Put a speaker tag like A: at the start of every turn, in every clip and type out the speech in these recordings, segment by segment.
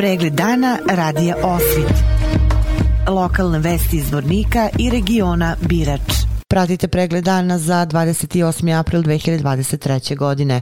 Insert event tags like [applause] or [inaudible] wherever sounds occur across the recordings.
A: Pregled dana radija Osvit. Lokalne vesti iz Vornika i regiona Birač. Pratite pregled dana za 28. april 2023. godine.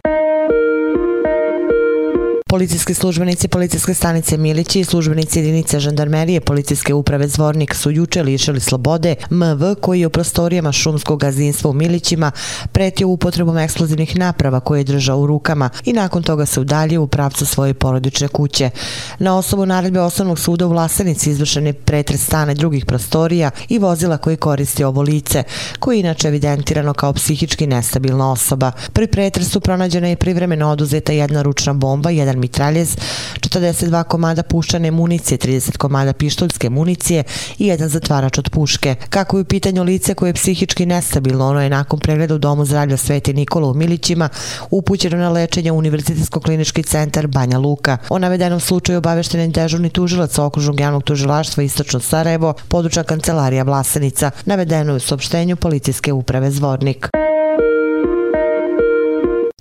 A: Policijski službenici policijske stanice Milići i službenici jedinice žandarmerije policijske uprave Zvornik su juče lišili slobode MV koji je u prostorijama šumskog gazinstva u Milićima pretio upotrebom eksplozivnih naprava koje je držao u rukama i nakon toga se udalje u pravcu svoje porodične kuće. Na osobu naredbe osnovnog suda u Vlasenici izvršen je pretres stane drugih prostorija i vozila koji koristi ovo lice, koji je inače evidentirano kao psihički nestabilna osoba. Pri pretresu pronađena je privremeno oduzeta jedna ručna bomba, jedan mitraljez, 42 komada puštane municije, 30 komada pištoljske municije i jedan zatvarač od puške. Kako je u pitanju lice koje je psihički nestabilno, ono je nakon pregleda u domu zdravlja Sveti Nikola u Milićima upućeno na lečenje u Univerzitetsko-klinički centar Banja Luka. O navedenom slučaju obavešten je dežurni tužilac okružnog javnog tužilaštva Istočno Sarajevo, područna kancelarija Vlasenica, navedeno je u sopštenju policijske uprave Zvornik.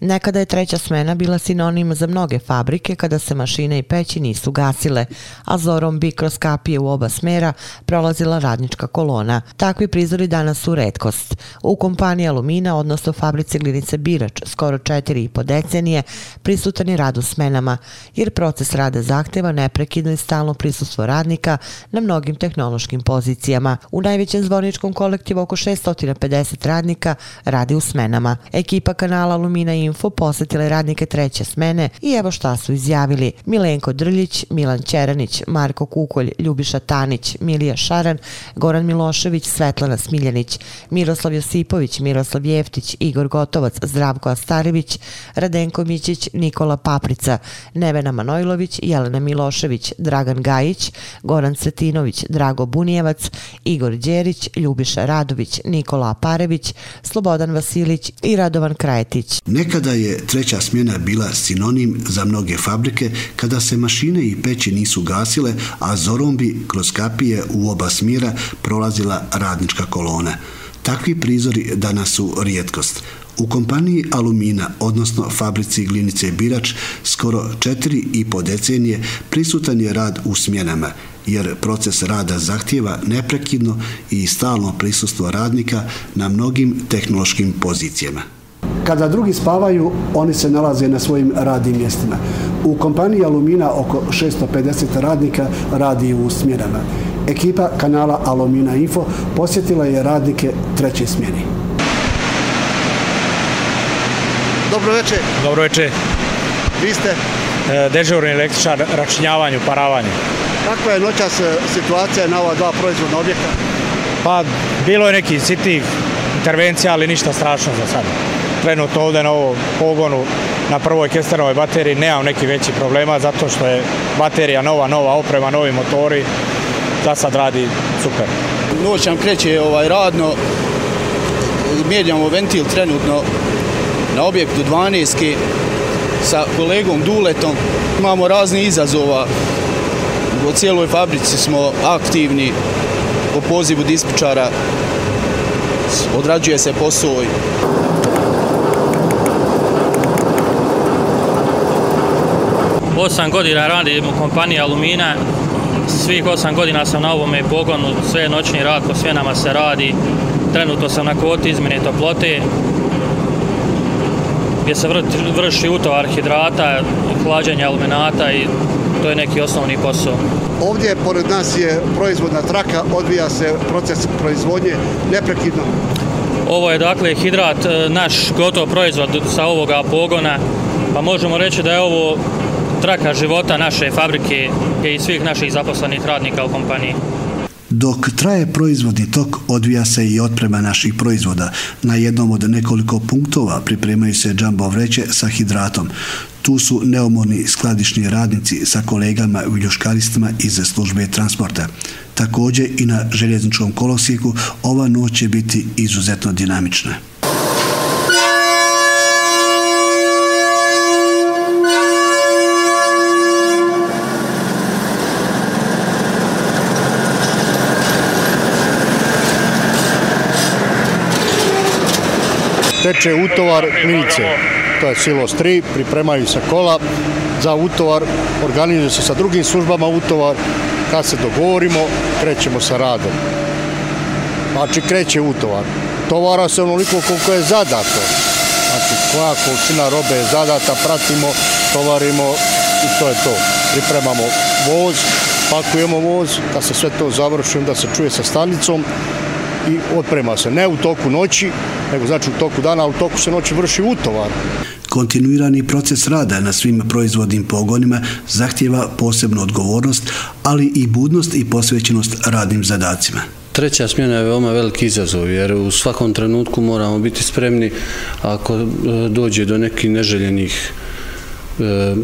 A: Nekada je treća smena bila sinonim za mnoge fabrike kada se mašine i peći nisu gasile, a zorom bi kroz kapije u oba smera prolazila radnička kolona. Takvi prizori danas su redkost. U kompaniji Alumina, odnosno fabrici Glinice Birač, skoro četiri i po decenije, prisutan je rad u smenama, jer proces rada zahteva neprekidno i stalno prisustvo radnika na mnogim tehnološkim pozicijama. U najvećem zvorničkom kolektivu oko 650 radnika radi u smenama. Ekipa kanala Alumina i Info posetile radnike treće smene i evo šta su izjavili. Milenko Drljić, Milan Čeranić, Marko Kukolj, Ljubiša Tanić, Milija Šaran, Goran Milošević, Svetlana Smiljanić, Miroslav Josipović, Miroslav Jeftić, Igor Gotovac, Zdravko Astarević, Radenko Mićić, Nikola Paprica, Nevena Manojlović, Jelena Milošević, Dragan Gajić, Goran Cetinović, Drago Bunijevac, Igor Đerić, Ljubiša Radović, Nikola Aparević, Slobodan Vasilić i Radovan Krajetić.
B: Neka Nekada je treća smjena bila sinonim za mnoge fabrike kada se mašine i peći nisu gasile, a zorom bi kroz kapije u oba smjera prolazila radnička kolona. Takvi prizori danas su rijetkost. U kompaniji Alumina, odnosno fabrici Glinice Birač, skoro četiri i po decenije prisutan je rad u smjenama, jer proces rada zahtjeva neprekidno i stalno prisustvo radnika na mnogim tehnološkim pozicijama.
C: Kada drugi spavaju, oni se nalaze na svojim radnim mjestima. U kompaniji Alumina oko 650 radnika radi u smjerama. Ekipa kanala Alumina Info posjetila je radnike treće smjeni.
D: Dobro večer.
E: Dobro večer.
D: Vi ste?
E: E, dežurni električar, račinjavanju, paravanju.
D: Kakva je noćas situacija na ova dva proizvodna objekta?
E: Pa, bilo je neki sitih intervencija, ali ništa strašno za sada trenutno ovdje na ovom pogonu na prvoj kesterovoj bateriji nemam neki veći problema zato što je baterija nova, nova oprema, novi motori, da sad radi super.
F: Noć nam kreće ovaj, radno, mijenjamo ventil trenutno na objektu 12 sa kolegom Duletom. Imamo razni izazova, u cijeloj fabrici smo aktivni po pozivu dispičara, odrađuje se posao.
G: Osam godina radim u kompaniji Alumina. Svih osam godina sam na ovome pogonu, sve noćni rad po svjenama se radi. Trenutno sam na kvoti izmjene toplote gdje se vrši utovar hidrata, hlađenje aluminata i to je neki osnovni posao.
D: Ovdje pored nas je proizvodna traka, odvija se proces proizvodnje neprekidno.
G: Ovo je dakle hidrat, e, naš gotov proizvod sa ovoga pogona, pa možemo reći da je ovo traka života naše fabrike i svih naših zaposlenih radnika u kompaniji.
B: Dok traje proizvodni tok, odvija se i otprema naših proizvoda. Na jednom od nekoliko punktova pripremaju se džambo vreće sa hidratom. Tu su neomorni skladišni radnici sa kolegama u iz službe transporta. Također i na željezničkom kolosijeku ova noć će biti izuzetno dinamična.
D: Teče utovar milice.
H: to je silos 3, pripremaju se kola za utovar, organizuje se sa drugim službama utovar, kad se dogovorimo, krećemo sa radom. Znači, kreće utovar. Tovara se onoliko koliko je zadato. Znači, koja količina robe je zadata, pratimo, tovarimo i to je to. Pripremamo voz, pakujemo voz, kad se sve to završi, da se čuje sa stanicom i otprema se. Ne u toku noći, nego znači u toku dana, a u toku se noći vrši utovar.
B: Kontinuirani proces rada na svim proizvodnim pogonima zahtjeva posebnu odgovornost, ali i budnost i posvećenost radnim zadacima.
I: Treća smjena je veoma veliki izazov, jer u svakom trenutku moramo biti spremni ako e, dođe do nekih neželjenih e,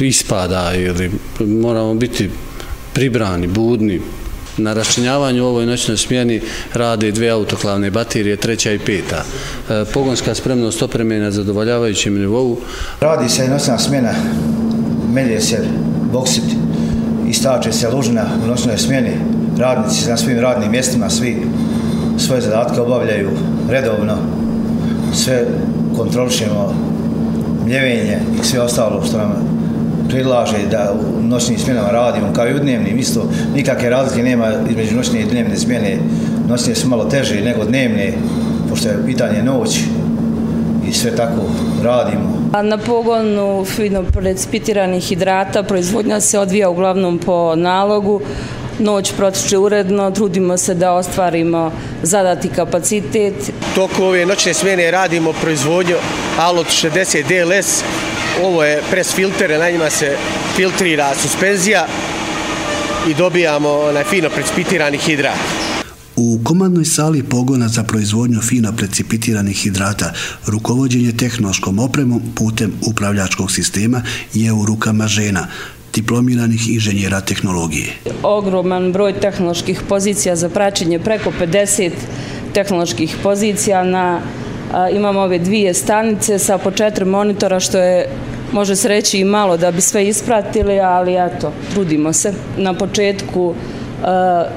I: ispada ili moramo biti pribrani, budni. Na raščinjavanju u ovoj noćnoj smjeni rade dve autoklavne baterije, treća i peta. E, pogonska spremnost opreme je na zadovoljavajućem nivou.
J: Radi se noćna smjena, melje se boksit, istače se lužina u noćnoj smjeni. Radnici na svim radnim mjestima, svi svoje zadatke obavljaju redovno. Sve kontrolišemo, mljevenje i sve ostalo što nam prilaže da u noćnim smjenama radimo, kao i u dnevnim, isto nikakve razlike nema između noćne i dnevne smjene. Noćne su malo teže nego dnevne, pošto je pitanje noć i sve tako radimo.
K: Na pogonu fino precipitiranih hidrata proizvodnja se odvija uglavnom po nalogu. Noć protiče uredno, trudimo se da ostvarimo zadati kapacitet.
L: Toko ove noćne smjene radimo proizvodnju Alot 60 DLS ovo je pres filter, na njima se filtrira suspenzija i dobijamo onaj fino precipitirani hidrat.
B: U komandnoj sali pogona za proizvodnju fino precipitiranih hidrata rukovodjenje tehnološkom opremom putem upravljačkog sistema je u rukama žena, diplomiranih inženjera tehnologije.
K: Ogroman broj tehnoloških pozicija za praćenje, preko 50 tehnoloških pozicija na imamo ove dvije stanice sa po četiri monitora, što je, može se reći, i malo da bi sve ispratili, ali eto, trudimo se. Na početku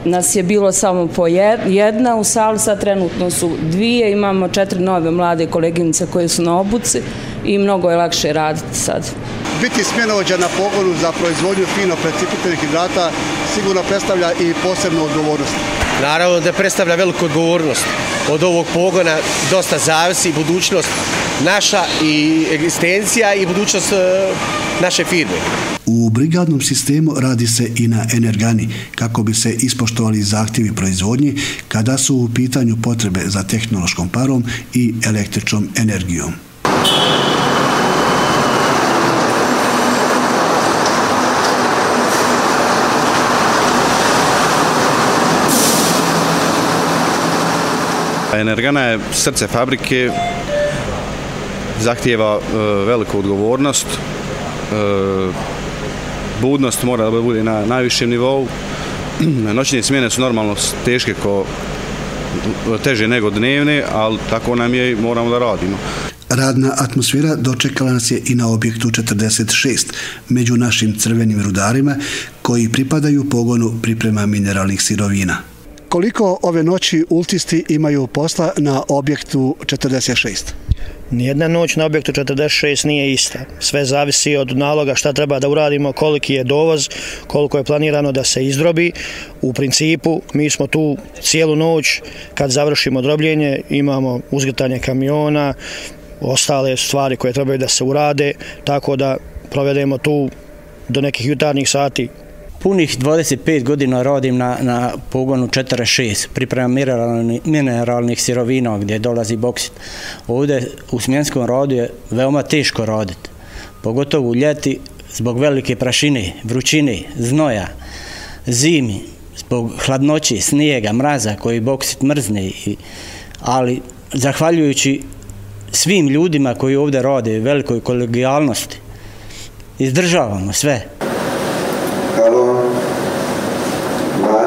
K: nas je bilo samo po jedna u sali, sad trenutno su dvije, imamo četiri nove mlade koleginice koje su na obuci i mnogo je lakše raditi sad.
C: Biti smjenovođa na pogonu za proizvodnju fino precipitenih hidrata sigurno predstavlja i posebnu odgovornost.
L: Naravno da predstavlja veliku odgovornost od ovog pogona dosta zavisi budućnost naša i egzistencija i budućnost e, naše firme.
B: U brigadnom sistemu radi se i na energani kako bi se ispoštovali zahtjevi proizvodnje kada su u pitanju potrebe za tehnološkom parom i električnom energijom.
M: Energana je srce fabrike, zahtijeva e, veliku odgovornost, e, budnost mora da bude na najvišem nivou. [clears throat] Noćne smjene su normalno teške ko teže nego dnevne, ali tako nam je i moramo da radimo.
B: Radna atmosfera dočekala nas je i na objektu 46 među našim crvenim rudarima koji pripadaju pogonu priprema mineralnih sirovina.
N: Koliko ove noći ultisti imaju posla na objektu 46?
O: Nijedna noć na objektu 46 nije ista. Sve zavisi od naloga šta treba da uradimo, koliki je dovoz, koliko je planirano da se izdrobi. U principu, mi smo tu cijelu noć, kad završimo drobljenje, imamo uzgretanje kamiona, ostale stvari koje trebaju da se urade, tako da provedemo tu do nekih jutarnjih sati
P: punih 25 godina radim na, na pogonu 4-6, pripremam mineralni, mineralnih sirovina gdje dolazi boksit. Ovdje u smjenskom radu je veoma teško raditi, pogotovo u ljeti zbog velike prašine, vrućine, znoja, zimi, zbog hladnoće, snijega, mraza koji boksit mrzne. I, ali zahvaljujući svim ljudima koji ovdje rade, velikoj kolegijalnosti, izdržavamo sve.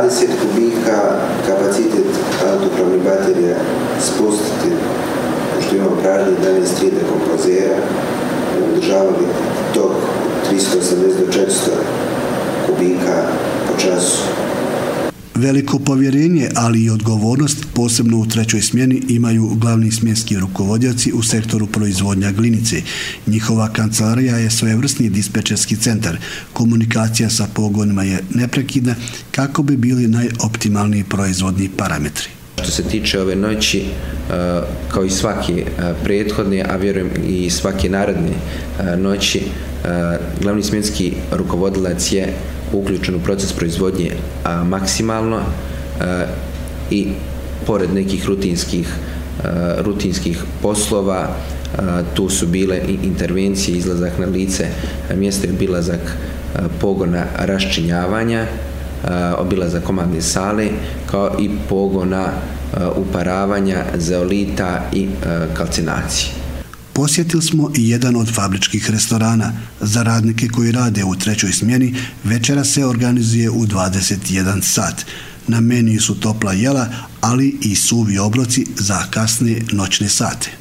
Q: 20 kubika kapacitet autopravnih baterija spustiti, pošto imamo pražnje 11.3 dekompozera, održavali tok 380 do 400 kubika po času.
B: Veliko povjerenje, ali i odgovornost, posebno u trećoj smjeni, imaju glavni smjenski rukovodjaci u sektoru proizvodnja glinice. Njihova kancelarija je svojevrsni dispečerski centar. Komunikacija sa pogonima je neprekidna kako bi bili najoptimalniji proizvodni parametri.
R: Što se tiče ove noći, e, kao i svake e, prethodne, a vjerujem i svake narodne e, noći, glavni smjenski rukovodilac je uključen u proces proizvodnje maksimalno i pored nekih rutinskih rutinskih poslova tu su bile i intervencije izlazak na lice mjesto je obilazak pogona raščinjavanja Eh, obilaza komadne sale kao i pogona eh, uparavanja zeolita i eh, kalcinacije
B: Posjetili smo i jedan od fabričkih restorana. Za radnike koji rade u trećoj smjeni, večera se organizuje u 21 sat. Na meniju su topla jela, ali i suvi obroci za kasne noćne sate.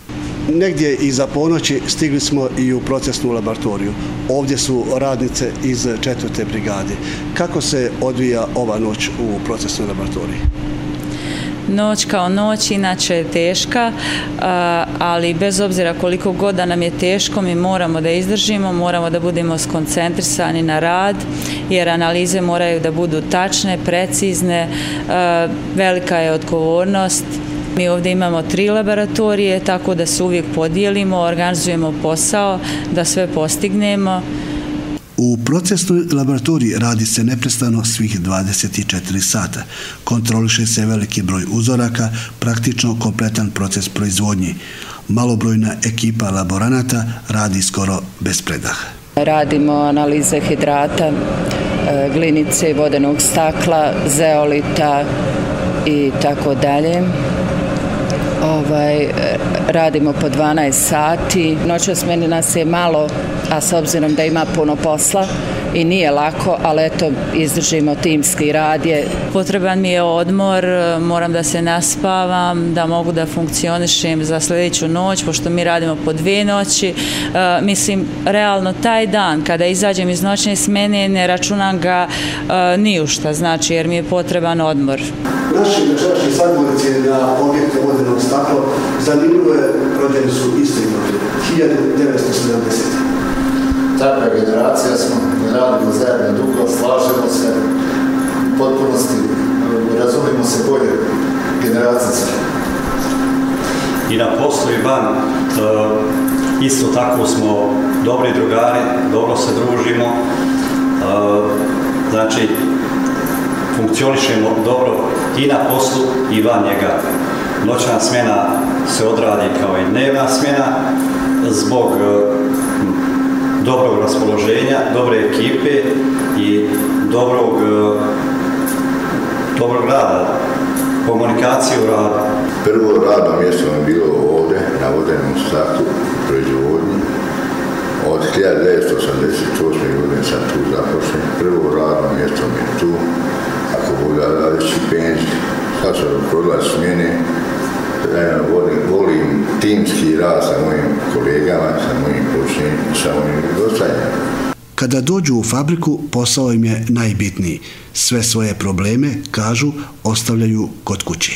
C: Negdje iza ponoći stigli smo i u procesnu laboratoriju. Ovdje su radnice iz četvrte brigade. Kako se odvija ova noć u procesnoj laboratoriji?
S: Noć kao noć inače je teška, ali bez obzira koliko god da nam je teško, mi moramo da izdržimo, moramo da budemo skoncentrisani na rad, jer analize moraju da budu tačne, precizne, velika je odgovornost. Mi ovdje imamo tri laboratorije, tako da se uvijek podijelimo, organizujemo posao, da sve postignemo.
B: U procesnoj laboratoriji radi se neprestano svih 24 sata. Kontroliše se veliki broj uzoraka, praktično kompletan proces proizvodnje. Malobrojna ekipa laboranata radi skoro bez predaha.
S: Radimo analize hidrata, e, glinice, vodenog stakla, zeolita i tako dalje. Ovaj, e, radimo po 12 sati. Noćas meni nas je malo a s obzirom da ima puno posla i nije lako, ali eto, izdržimo timski rad je. Potreban mi je odmor, moram da se naspavam, da mogu da funkcionišem za sljedeću noć, pošto mi radimo po dvije noći. E, mislim, realno taj dan, kada izađem iz noćne smene, ne računam ga e, ni u šta, znači, jer mi je potreban odmor.
C: Naši večerašnji sagovorici na objekte vodenog staklo zanimljivo je, rođeni su imali, 1970
T: takva generacija smo, radimo zajedno dugo, slažemo se, u potpunosti razumimo se bolje generacije.
U: I na poslu i van, eh, isto tako smo dobri drugari, dobro se družimo, eh, znači funkcionišemo dobro i na poslu i van njega. Noćna smjena se odradi kao i dnevna smjena zbog eh, dobrog raspoloženja, dobre ekipe i dobrog, e, dobrog rada, komunikacije u radu.
T: Prvo radno mjesto je bilo ovdje, na vodenom startu, proizvodnji. Od 1988. godine sam tu zapošljen. Prvo radno mjesto mi je tu. Ako bude radići penzij, sad sam prodala smjene, volim, volim timski rad sa mojim kolegama, sa mojim počinjem, sa mojim dostanjem.
B: Kada dođu u fabriku, posao im je najbitniji. Sve svoje probleme, kažu, ostavljaju kod kuće.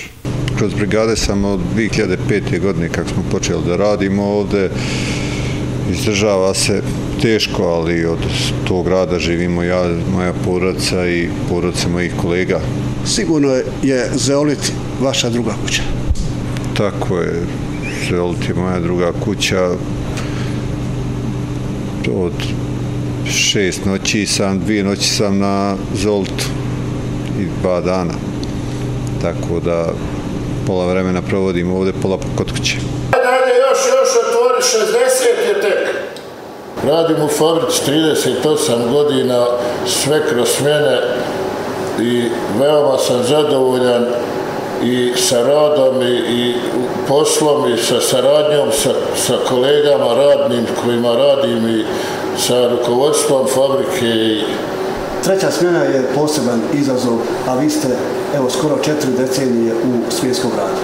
V: Kroz brigade sam od 2005. godine kako smo počeli da radimo ovde, izdržava se teško, ali od tog rada živimo ja, moja porodica i porodica mojih kolega.
C: Sigurno je Zeolit vaša druga kuća
V: tako je. Zelit je moja druga kuća. Od šest noći sam, dvije noći sam na Zoltu i dva dana. Tako da pola vremena provodim ovde, pola kod kuće.
T: Dalje još, još otvori 60 je tek. Radim u fabrici 38 godina, sve kroz smjene i veoma sam zadovoljan i sa radom i, i poslom i sa saradnjom sa, sa kolegama radnim kojima radim i sa rukovodstvom fabrike i
C: Treća smjena je poseban izazov, a vi ste evo skoro četiri decenije u svjetskom radu.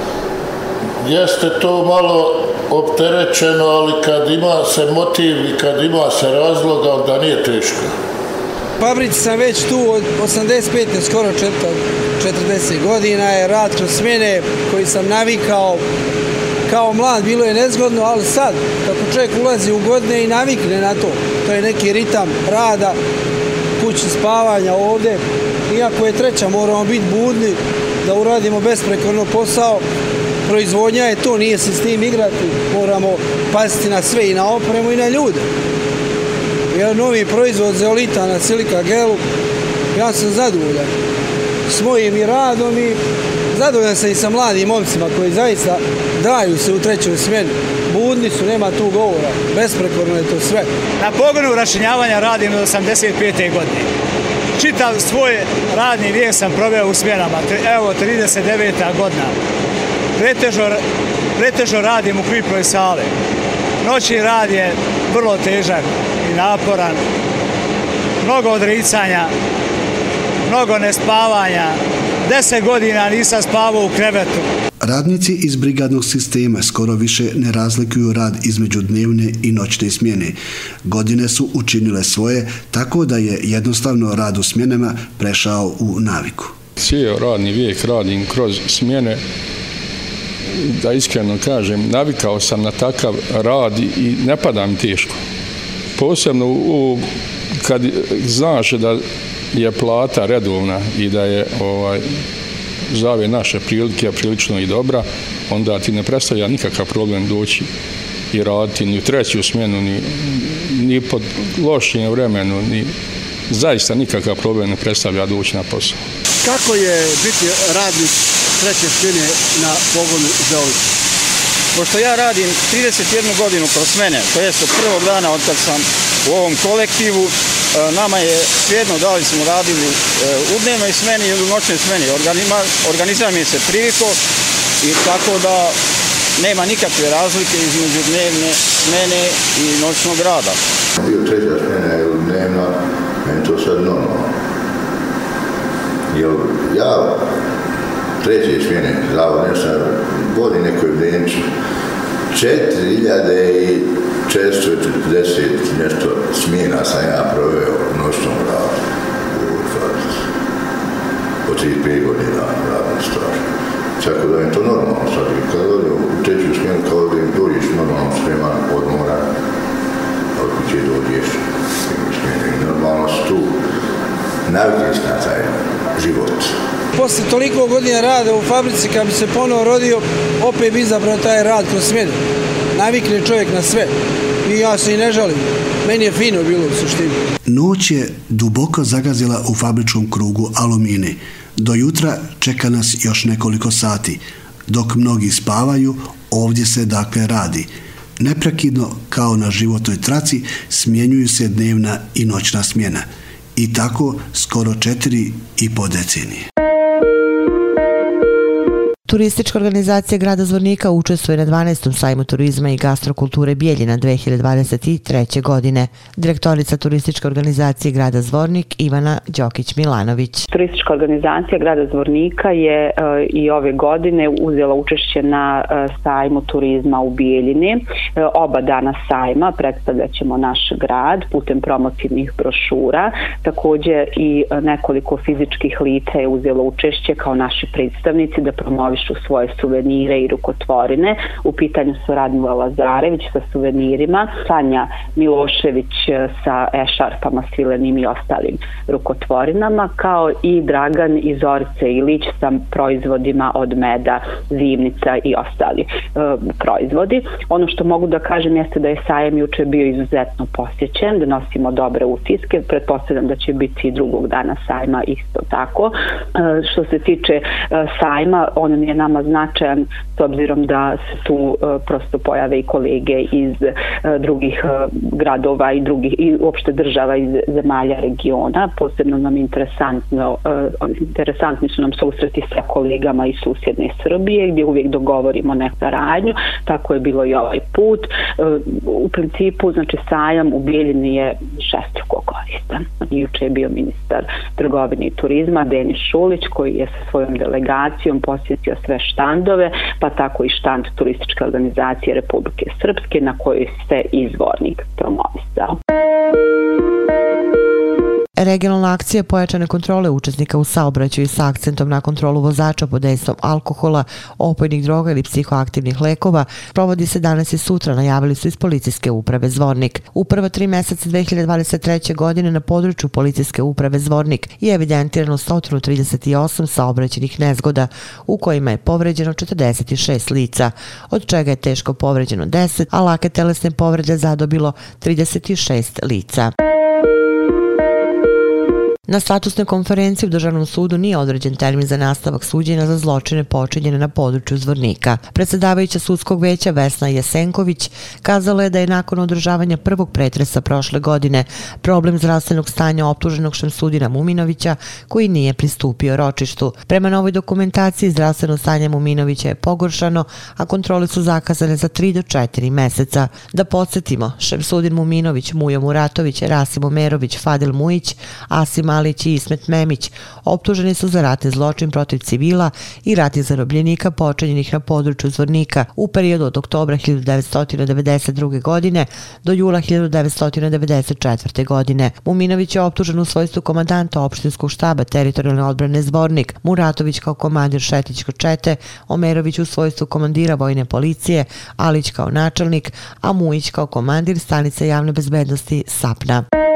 T: Jeste to malo opterećeno, ali kad ima se motiv i kad ima se razloga, onda nije teško.
W: Fabrici sam već tu od 85. skoro 40 godina je rad kroz smjene koji sam navikao kao mlad. Bilo je nezgodno, ali sad kako čovjek ulazi u godine i navikne na to, to je neki ritam rada, kući spavanja ovdje, iako je treća moramo biti budni da uradimo besprekorno posao, proizvodnja je to, nije se s tim igrati, moramo paziti na sve i na opremu i na ljude. Jer novi proizvod zeolita na silika gelu, ja sam zadovoljan s mojim i radom i zadovoljan sam i sa mladim momcima koji zaista daju se u trećoj smjeni. Budni su, nema tu govora, besprekorno je to sve.
X: Na pogonu rašinjavanja radim od 85. godine. Čitav svoj radni vijek sam proveo u smjenama, evo 39. godina. Pretežo, pretežo radim u Kripoj sale. Noćni rad je vrlo težak i naporan. Mnogo odricanja, mnogo nespavanja. Deset godina nisam spavao u krevetu.
B: Radnici iz brigadnog sistema skoro više ne razlikuju rad između dnevne i noćne smjene. Godine su učinile svoje, tako da je jednostavno rad u smjenama prešao u naviku.
Y: Cijel radni vijek radim kroz smjene, da iskreno kažem, navikao sam na takav rad i ne pada mi teško. Posebno u, kad znaš da je plata redovna i da je ovaj za ove naše prilike prilično i dobra, onda ti ne predstavlja nikakav problem doći i raditi ni u treću smjenu, ni, ni pod lošim vremenu, ni zaista nikakav problem ne predstavlja doći na posao.
C: Kako je biti radnik treće smjene na pogonu za ovdje?
F: Pošto ja radim 31 godinu kroz smene, to jest od prvog dana od kad sam u ovom kolektivu, E, nama je svjedno da li smo radili e, u dnevnoj smeni ili u noćnoj smeni. Organizam je se priviko i tako da nema nikakve razlike između dnevne smene i noćnog rada.
T: Bio treća smena ili dnevna, meni to sad normalno. Jer ja treće smjene, zavod nešto, vodi nekoj i 640 nešto smjena sam ja proveo u noćnom radu u fabrici. Po 35 godina radnog strašno. Tako da je to normalno sad. Kad odim u treću smjenu, kao da im dođeš normalno spreman odmoran, od kuće dođeš smjenu. i normalno su tu navikneš na taj život.
W: Posle toliko godina rada u fabrici, kad bi se ponovo rodio, opet bi izabrao taj rad kroz smjenu. Navikne čovjek na sve. I ja se i ne žalim. Meni je fino bilo u suštini.
B: Noć je duboko zagazila u fabričkom krugu alumine. Do jutra čeka nas još nekoliko sati. Dok mnogi spavaju, ovdje se dakle radi. Neprekidno, kao na životnoj traci, smjenjuju se dnevna i noćna smjena. I tako skoro četiri i po decenije.
A: Turistička organizacija grada Zvornika učestvuje na 12. sajmu turizma i gastrokulture Bijeljina 2023. godine. Direktorica Turističke organizacije grada Zvornik Ivana Đokić-Milanović.
Z: Turistička organizacija grada Zvornika je e, i ove godine uzela učešće na e, sajmu turizma u Bijeljini. E, oba dana sajma predstavljat ćemo naš grad putem promotivnih brošura. Također i nekoliko fizičkih lica je uzelo učešće kao naši predstavnici da promovi promovišu svoje suvenire i rukotvorine. U pitanju su Radmila Lazarević sa suvenirima, Sanja Milošević e, sa ešarpama, svilenim i ostalim rukotvorinama, kao i Dragan iz Orice Ilić sa proizvodima od meda, zimnica i ostali e, proizvodi. Ono što mogu da kažem jeste da je sajem juče bio izuzetno posjećen, da nosimo dobre utiske, pretpostavljam da će biti i drugog dana sajma isto tako. E, što se tiče e, sajma, on je nama značajan s obzirom da se tu e, prosto pojave i kolege iz e, drugih e, gradova i drugih i uopšte država iz zemalja regiona. Posebno nam interesantno, interesantni su nam susreti sa kolegama iz susjedne Srbije gdje uvijek dogovorimo neku radnju. Tako je bilo i ovaj put. U principu, znači sajam u Bijeljini je šestruko koristan. Juče je bio ministar trgovine i turizma Denis Šulić koji je sa svojom delegacijom posjetio sve štandove, pa tako i štand turističke organizacije Republike Srpske na kojoj se izvornik promovisao.
A: Regionalna akcija pojačane kontrole učesnika u saobraćaju sa akcentom na kontrolu vozača pod dejstvom alkohola, opojnih droga ili psihoaktivnih lekova provodi se danas i sutra, najavili su iz policijske uprave Zvornik. U prva tri meseca 2023. godine na području policijske uprave Zvornik je evidentirano 138 saobraćenih nezgoda u kojima je povređeno 46 lica, od čega je teško povređeno 10, a lake telesne povrede zadobilo 36 lica. Na statusnoj konferenciji u Državnom sudu nije određen termin za nastavak suđenja za zločine počinjene na području Zvornika. Predsedavajuća sudskog veća Vesna Jesenković kazala je da je nakon održavanja prvog pretresa prošle godine problem zdravstvenog stanja optuženog Šemsudina Muminovića koji nije pristupio ročištu. Prema novoj dokumentaciji zdravstveno stanje Muminovića je pogoršano, a kontrole su zakazane za 3 do 4 meseca. Da podsjetimo, Šemsudin Muminović, Mujo Muratović, Rasim Omerović, Fadil Mujić, Asim Malić i Ismet Memić optuženi su za ratni zločin protiv civila i ratnih zarobljenika počinjenih na području Zvornika u periodu od oktobra 1992. godine do jula 1994. godine. Muminović je optužen u svojstvu komandanta opštinskog štaba teritorijalne odbrane Zvornik, Muratović kao komandir Šetićko čete, Omerović u svojstvu komandira vojne policije, Alić kao načelnik, a Mujić kao komandir stanice javne bezbednosti SAPNA.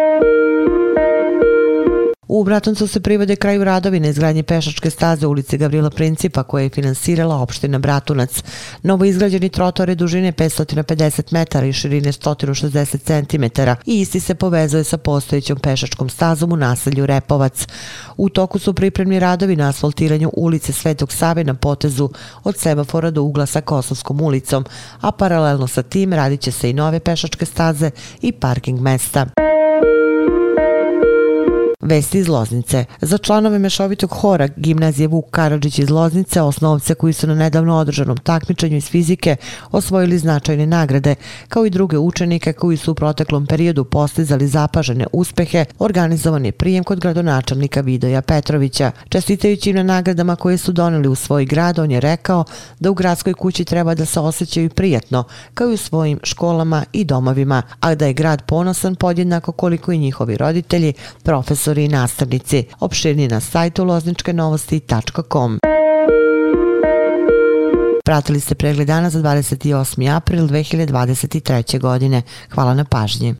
A: U Bratuncu se privode kraju radovi na izgradnje pešačke staze ulice Gavrila Principa koje je finansirala opština Bratunac. Novo izgrađeni trotore dužine 550 metara i širine 160 cm i isti se povezuje sa postojećom pešačkom stazom u naselju Repovac. U toku su pripremni radovi na asfaltiranju ulice Svetog Save na potezu od semafora do ugla sa Kosovskom ulicom, a paralelno sa tim radit će se i nove pešačke staze i parking mesta. Vesti iz Loznice. Za članove mešovitog hora gimnazije Vuk Karadžić iz Loznice, osnovce koji su na nedavno održanom takmičenju iz fizike osvojili značajne nagrade, kao i druge učenike koji su u proteklom periodu postizali zapažene uspehe, organizovan je prijem kod gradonačelnika Vidoja Petrovića. Čestitajući im na nagradama koje su doneli u svoj grad, on je rekao da u gradskoj kući treba da se osjećaju prijatno, kao i u svojim školama i domovima, a da je grad ponosan podjednako koliko i njihovi roditelji, profesori profesori i nastavnici. Opširni na sajtu lozničkenovosti.com. Pratili ste pregled dana za 28. april 2023. godine. Hvala na pažnji.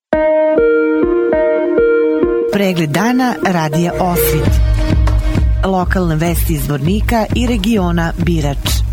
A: Pregled dana radija Osvit. Lokalne vesti iz Vornika i regiona Birač.